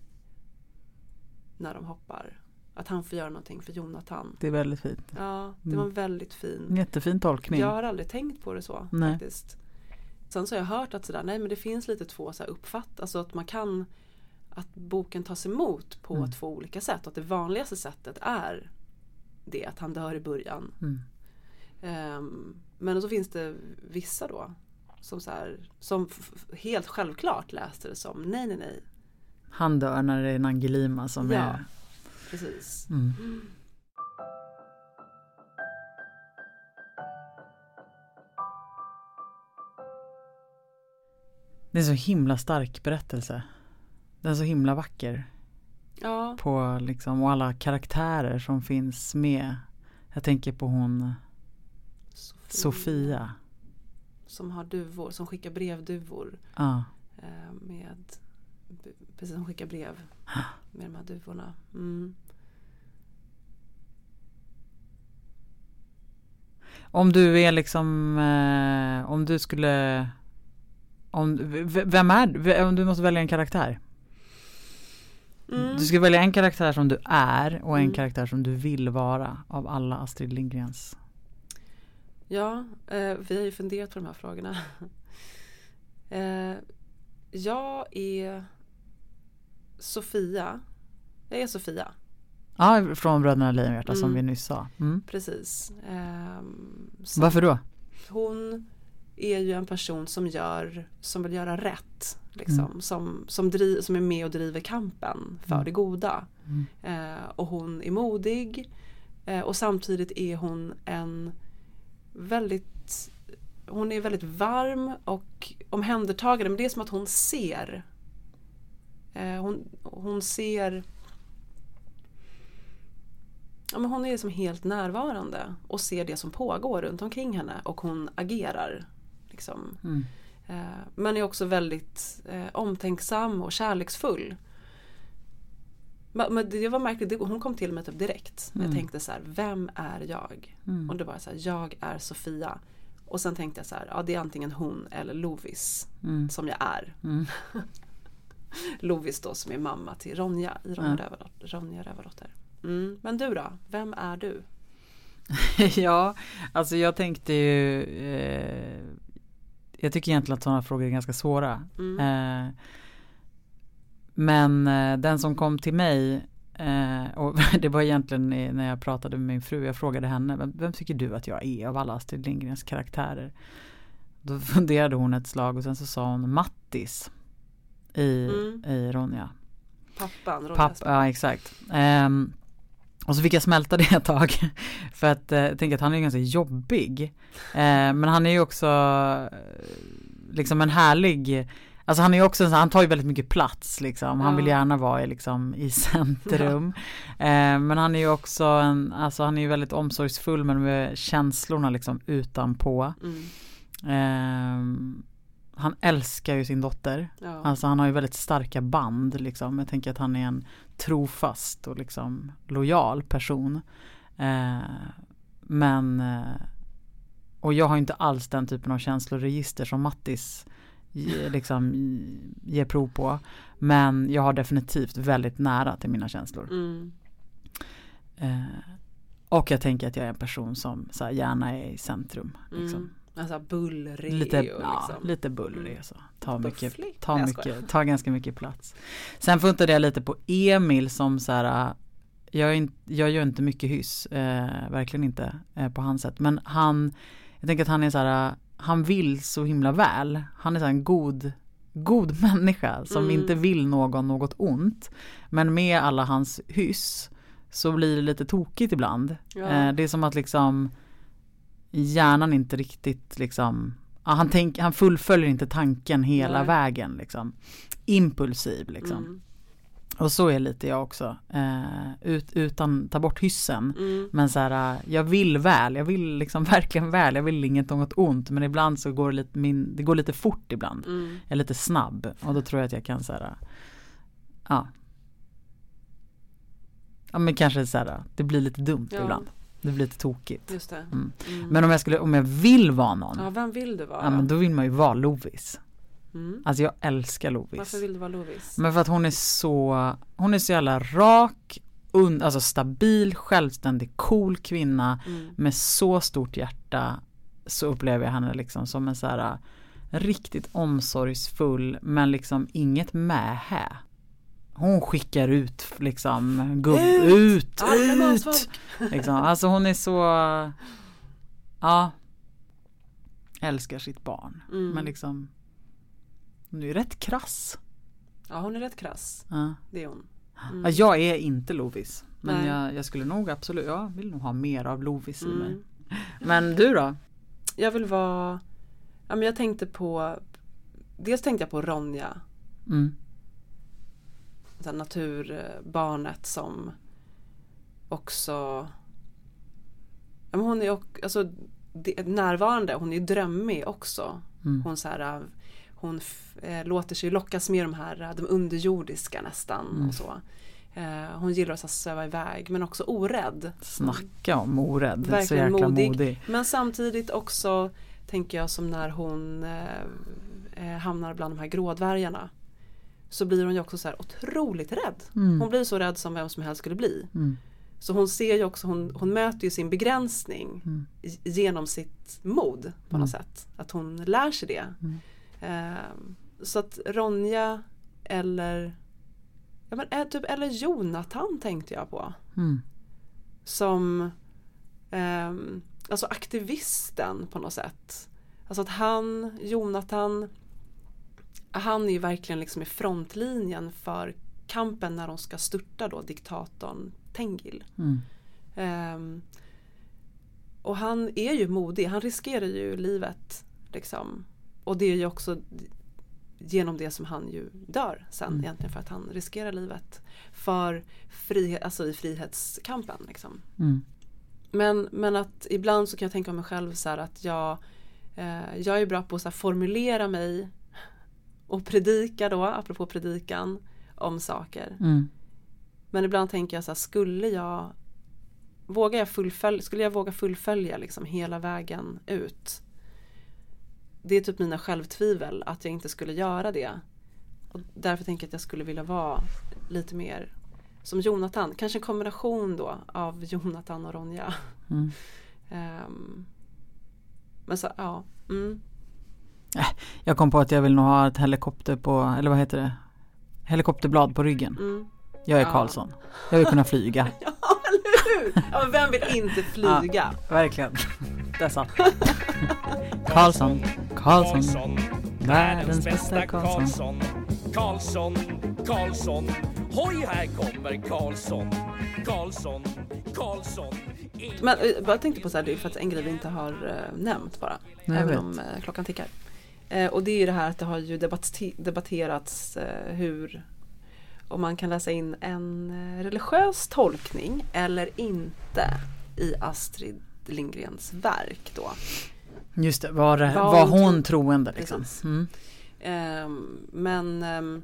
A: när de hoppar. Att han får göra någonting för Jonathan.
B: Det är väldigt fint.
A: Ja, det
B: Mm.
A: var en väldigt fin.
B: En jättefin tolkning.
A: Jag har aldrig tänkt på det så
B: Nej.
A: faktiskt. Sen så har jag hört att sådär, nej men det finns lite två så här uppfatt, alltså att man kan att boken tas emot på
B: Mm.
A: två olika sätt. Att det vanligaste sättet är det att han dör i början.
B: Mm.
A: Ehm, men så finns det vissa då som, så här, som helt självklart läste det som nej nej nej.
B: Han dör när det är Nangilima som
A: Ja.
B: är
A: Precis.
B: mm. Det är en så himla stark berättelse. Den är så himla vacker.
A: Ja,
B: På liksom, och alla karaktärer som finns med. Jag tänker på hon
A: Sofia.
B: Sofia.
A: Som har duvor, som skickar brevduvor.
B: Ja.
A: eh, med precis som skickar brev med de här duvorna. Mm.
B: Om du är liksom, eh, om du skulle, om, vem är v- om du måste välja en karaktär.
A: Mm.
B: Du ska välja en karaktär som du är och en
A: Mm.
B: karaktär som du vill vara av alla Astrid Lindgrens.
A: Ja, eh, vi har ju funderat på de här frågorna. [laughs] eh, jag är Sofia. Jag är Sofia,
B: Ja, från Bröderna Lejonhjärta som
A: Mm.
B: vi nyss sa. Mm.
A: precis. Som-
B: Varför då?
A: Hon är ju en person som gör, som vill göra rätt. Liksom,
B: Mm.
A: som, som, driv, som är med och driver kampen för
B: Mm.
A: det goda.
B: Mm.
A: Eh, och hon är modig. Eh, och samtidigt är hon en väldigt Hon är väldigt varm och omhändertagande. Men det är som att hon ser. Eh, hon, hon ser Ja, men hon är som helt närvarande och ser det som pågår runt omkring henne och hon agerar. Liksom.
B: Mm.
A: Eh, men är också väldigt eh, omtänksam och kärleksfull. Men, men det var märkligt, hon kom till mig typ direkt. När Jag
B: Mm.
A: tänkte så här, vem är jag?
B: Mm.
A: Och det var så här, jag är Sofia. Och sen tänkte jag så här, ja det är antingen hon eller Lovis
B: Mm.
A: som jag är.
B: Mm. [laughs]
A: Lovis då som är mamma till Ronja i Ronja,
B: Ja.
A: Ronja Rövardotter. Mm. Men du då, vem är du? [laughs]
B: ja, alltså jag tänkte ju eh, Jag tycker egentligen att sådana frågor är ganska svåra.
A: Mm.
B: Eh, men eh, den som kom till mig eh, och [laughs] det var egentligen när jag pratade med min fru, jag frågade henne, vem, vem tycker du att jag är av alla Astrid Lindgrens karaktärer? Då [laughs] funderade hon ett slag och sen så sa hon Mattis i,
A: Mm.
B: i Ronja.
A: Pappan, Ronjas
B: Papp, ja exakt. Ehm, och så fick jag smälta det [laughs] ett tag. För att eh, jag tänker att han är ganska jobbig. Eh, men han är ju också eh, liksom en härlig, Alltså han är ju också, han tar ju väldigt mycket plats liksom. Han
A: Ja.
B: vill gärna vara liksom, i centrum. [laughs] Eh, men han är ju också en, alltså han är ju väldigt omsorgsfull men med känslorna liksom utanpå.
A: Mm.
B: Eh, han älskar ju sin dotter.
A: Ja.
B: Alltså han har ju väldigt starka band liksom. Jag tänker att han är en trofast och liksom lojal person. Eh, men eh, och jag har inte alls den typen av känsloregister som Mattis ge- liksom ger prov på. Men jag har definitivt väldigt nära till mina känslor.
A: Mm.
B: Eh, och jag tänker att jag är en person som så här, gärna är i centrum. Liksom.
A: Mm. Alltså bullrig
B: Lite,
A: och
B: ja,
A: liksom.
B: lite bullrig och så. Mycket, tar,
A: Nej, jag skojar.
B: mycket, tar ganska mycket plats. Sen funtade jag lite på Emil som så här, jag, in, jag gör inte mycket hyss, eh, verkligen inte eh, på hans sätt. Men han, jag tänker att han är så här, han vill så himla väl. Han är så en god, god [laughs] människa som
A: Mm.
B: inte vill någon något ont. Men med alla hans hyss så blir det lite tokigt ibland.
A: Ja.
B: Eh, det är som att liksom hjärnan inte riktigt liksom ja, han, tänk, han fullföljer inte tanken hela
A: Nej.
B: vägen liksom. Impulsiv liksom.
A: Mm.
B: Och så är lite jag också. Eh, ut, utan ta bort hyssen.
A: Mm.
B: Men så här, jag vill väl, jag vill liksom [laughs] verkligen väl, jag vill inget något ont. Men ibland så går det lite, min, det går lite fort ibland.
A: Mm.
B: Jag är lite snabb och då tror jag att jag kan så här, ja. Ja men kanske så här, det blir lite dumt
A: Ja.
B: ibland. Det blir lite tokigt.
A: Just det.
B: Mm.
A: Mm.
B: Men om jag skulle, om jag vill vara någon.
A: Ja, vem vill du vara?
B: Ja men då vill man ju vara Lovis.
A: mm.
B: Alltså jag älskar Lovis.
A: Varför vill du vara Lovis?
B: Men för att hon är så, hon är så jävla rak, un, alltså stabil, självständig, cool kvinna
A: Mm.
B: med så stort hjärta. Så upplever jag henne liksom som en så här riktigt omsorgsfull men liksom inget mähä. Hon skickar ut liksom gubb,
A: Ut!
B: ut, ut. Liksom. Alltså hon är så, ja, älskar sitt barn.
A: Mm.
B: Men liksom, hon är rätt krass.
A: Ja, hon är rätt krass.
B: Ja.
A: Det är hon.
B: Ja, jag är inte Lovis. Men jag, jag skulle nog absolut, jag vill nog ha mer av Lovis i mig.
A: Mm.
B: Men du då?
A: Jag vill vara, ja men jag tänkte på, dels tänkte jag på Ronja,
B: Mm.
A: Så naturbarnet som också, men hon är också, alltså, närvarande, hon är drömmig också.
B: Mm.
A: Hon så här, hon eh, låter sig lockas med de här, de underjordiska nästan
B: Mm.
A: och så. Eh, hon gillar att så sväva iväg men också orädd.
B: Snacka om orädd, så
A: Verkligen
B: jäkla
A: modig.
B: modig.
A: Men samtidigt också tänker jag som när hon eh, eh, hamnar bland de här grådvärgarna. Så blir hon ju också så här otroligt rädd.
B: Mm.
A: Hon blir så rädd som vem som helst skulle bli.
B: Mm.
A: Så hon ser ju också, hon, hon möter ju sin begränsning
B: Mm.
A: genom sitt mod på något sätt. Att hon lär sig det.
B: Mm.
A: Ehm, så att Ronja eller ja, men, eh, typ, eller Jonathan tänkte jag på.
B: Mm.
A: Som ehm, alltså aktivisten på något sätt. Alltså att han, Jonathan, han är ju verkligen liksom i frontlinjen för kampen när de ska störta då diktatorn Tengil.
B: Mm.
A: Ehm, och han är ju modig, han riskerar ju livet. Liksom. Och det är ju också genom det som han ju dör sen
B: Mm.
A: egentligen för att han riskerar livet. För frihet, alltså i frihetskampen. Liksom.
B: Mm.
A: Men, men att ibland så kan jag tänka om mig själv så här att jag, eh, jag är bra på att formulera mig och predika då, apropå predikan, om saker.
B: Mm.
A: Men ibland tänker jag så här, skulle jag Vågar jag fullfölja, skulle jag våga fullfölja liksom hela vägen ut? Det är typ mina självtvivel att jag inte skulle göra det. Och därför tänker jag att jag skulle vilja vara lite mer som Jonathan. Kanske en kombination då av Jonathan och Ronja.
B: Mm.
A: Ehm, men så, ja. Mm.
B: Jag kom på att jag vill nog ha ett helikopter på, eller vad heter det? Helikopterblad på ryggen.
A: Mm.
B: Jag är
A: Ja.
B: Karlsson. Jag vill kunna flyga. [laughs]
A: Ja, eller hur! Ja, vem vill inte flyga?
B: Verkligen. Dessa. Karlsson. Karlsson. Världens bästa Karlsson.
G: Karlsson, Karlsson. Hoj, här kommer Karlsson. Karlsson, Karlsson.
A: Men eh, jag tänkte på så här, det är för att en grej vi inte har eh, nämnt bara.
B: Nej,
A: även om eh, klockan tickar. Eh, och det är ju det här att det har ju debatt- debatterats eh, hur om man kan läsa in en eh, religiös tolkning eller inte i Astrid Lindgrens verk då.
B: Just det, var,
A: Var
B: var
A: hon
B: hon
A: tro-
B: troende liksom? Mm.
A: Ehm, men ehm,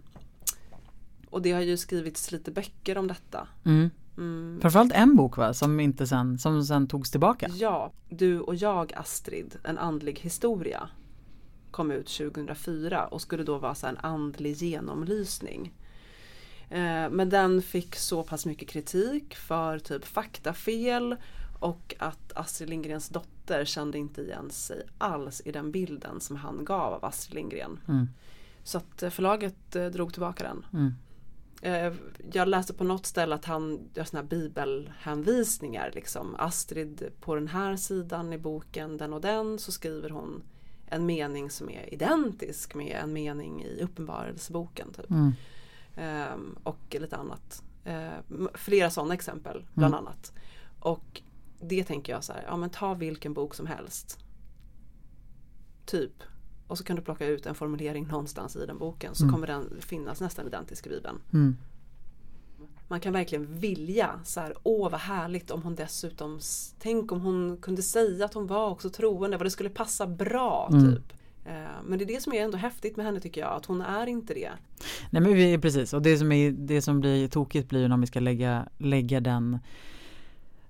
A: och det har ju skrivits lite böcker om detta.
B: Mm.
A: Mm.
B: Framförallt en bok va, som inte sen, som sen togs tillbaka.
A: Ja, Du och jag Astrid, en andlig historia kom ut 2004 och skulle då vara så en andlig genomlysning. Eh, Men den fick så pass mycket kritik för typ faktafel och att Astrid Lindgrens dotter kände inte igen sig alls i den bilden som han gav av Astrid Lindgren.
B: Mm.
A: Så att eh, förlaget eh, drog tillbaka den.
B: Mm.
A: Jag läste på något ställe att han gör såna här bibelhänvisningar liksom. Astrid på den här sidan i boken, den och den, så skriver hon en mening som är identisk med en mening i Uppenbarelseboken. Typ.
B: Mm.
A: Ehm, och lite annat. Ehm, flera sådana exempel, bland
B: Mm.
A: annat. Och det tänker jag så här, ja men ta vilken bok som helst. Typ. Och så kan du plocka ut en formulering någonstans i den boken så
B: Mm.
A: kommer den finnas nästan identisk i Bibeln. Man kan verkligen vilja så här, åh vad härligt om hon dessutom, tänk om hon kunde säga att hon var också troende, vad det skulle passa bra
B: Mm.
A: typ. Eh, Men det är det som är ändå häftigt med henne tycker jag, att hon är inte det.
B: Nej men vi, precis och det som, är, det som blir tokigt blir ju när vi ska lägga, lägga den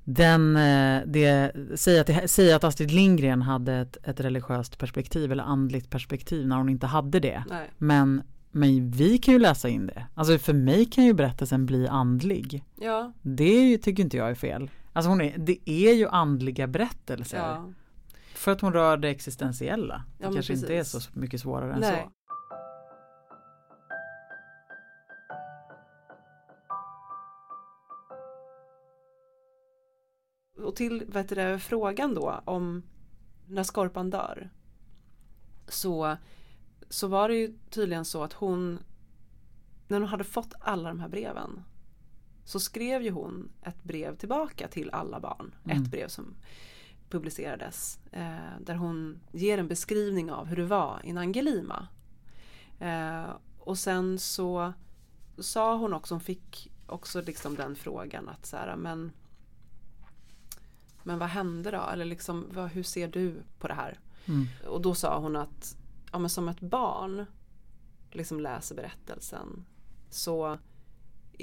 B: den, eh, det, säga, att, säga att Astrid Lindgren hade ett, ett religiöst perspektiv eller andligt perspektiv när hon inte hade det.
A: Nej.
B: Men, men vi kan ju läsa in det. Alltså för mig kan ju berättelsen bli andlig.
A: Ja,
B: Det ju, tycker inte jag är fel. Alltså hon är, det är ju andliga berättelser.
A: ja.
B: För att hon rör det existentiella. Det
A: Ja,
B: kanske inte är
A: precis.
B: så mycket svårare än
A: Nej.
B: så.
A: Och till vet du, frågan då om när Skorpan dör. Så, så var det ju tydligen så att hon när hon hade fått alla de här breven så skrev ju hon ett brev tillbaka till alla barn.
B: Mm.
A: Ett brev som publicerades eh, där hon ger en beskrivning av hur det var i Angelima. Eh, och sen så sa hon också, hon fick också liksom den frågan att så här, men men vad hände då? Eller liksom, vad, hur ser du på det här?
B: Mm.
A: Och då sa hon att ja, men som ett barn liksom läser berättelsen så,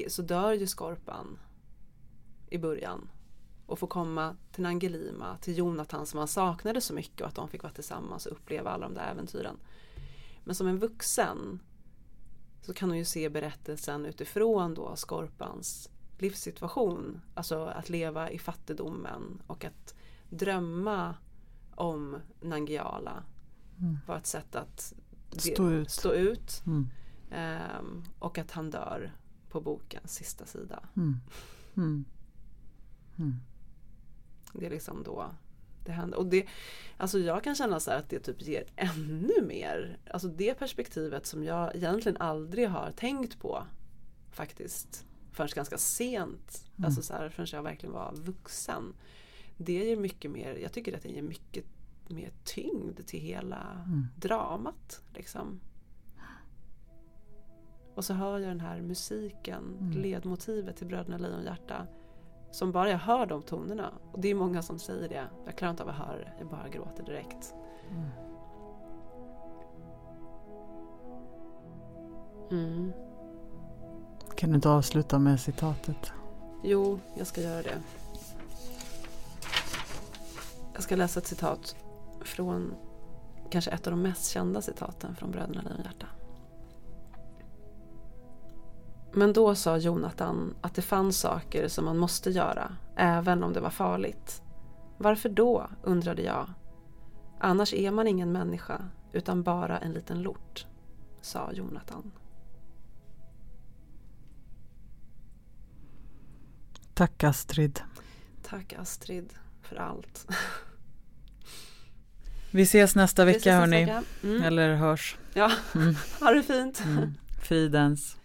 A: så dör ju Skorpan i början och får komma till Angelima, till Jonathan som han saknade så mycket och att de fick vara tillsammans och uppleva alla de där äventyren. Men som en vuxen så kan hon ju se berättelsen utifrån då Skorpans livssituation. Alltså att leva i fattigdomen och att drömma om Nangiala var ett sätt att
B: Stå ut.
A: stå ut.
B: Mm.
A: Ehm, och att han dör på bokens sista sida.
B: Mm. Mm.
A: Det är liksom då det händer. Och det, alltså jag kan känna så här att det typ ger ännu mer, alltså det perspektivet som jag egentligen aldrig har tänkt på faktiskt förrän ganska sent, alltså så här, förrän jag verkligen var vuxen. Det ger mycket mer, jag tycker att det ger mycket mer tyngd till hela dramat. Liksom. Och så hör jag den här musiken, ledmotivet till Bröderna Lejonhjärta. Som bara jag hör de tonerna. Och det är många som säger det. Jag klarar inte av att höra det, jag bara gråter direkt. Mm.
B: Kan du inte avsluta med citatet?
A: Jo, jag ska göra det. Jag ska läsa ett citat från kanske ett av de mest kända citaten från Bröderna Lejonhjärta. Men då sa Jonathan att det fanns saker som man måste göra, även om det var farligt. Varför då, undrade jag. Annars är man ingen människa, utan bara en liten lort, sa Jonathan.
B: Tack Astrid.
A: Tack Astrid för allt. [laughs]
B: Vi ses nästa
A: Vi ses
B: vecka
A: nästa
B: hörni.
A: vecka. Mm.
B: Eller hörs.
A: Ja,
B: Mm. [laughs]
A: ha det fint.
B: Mm. Fridens.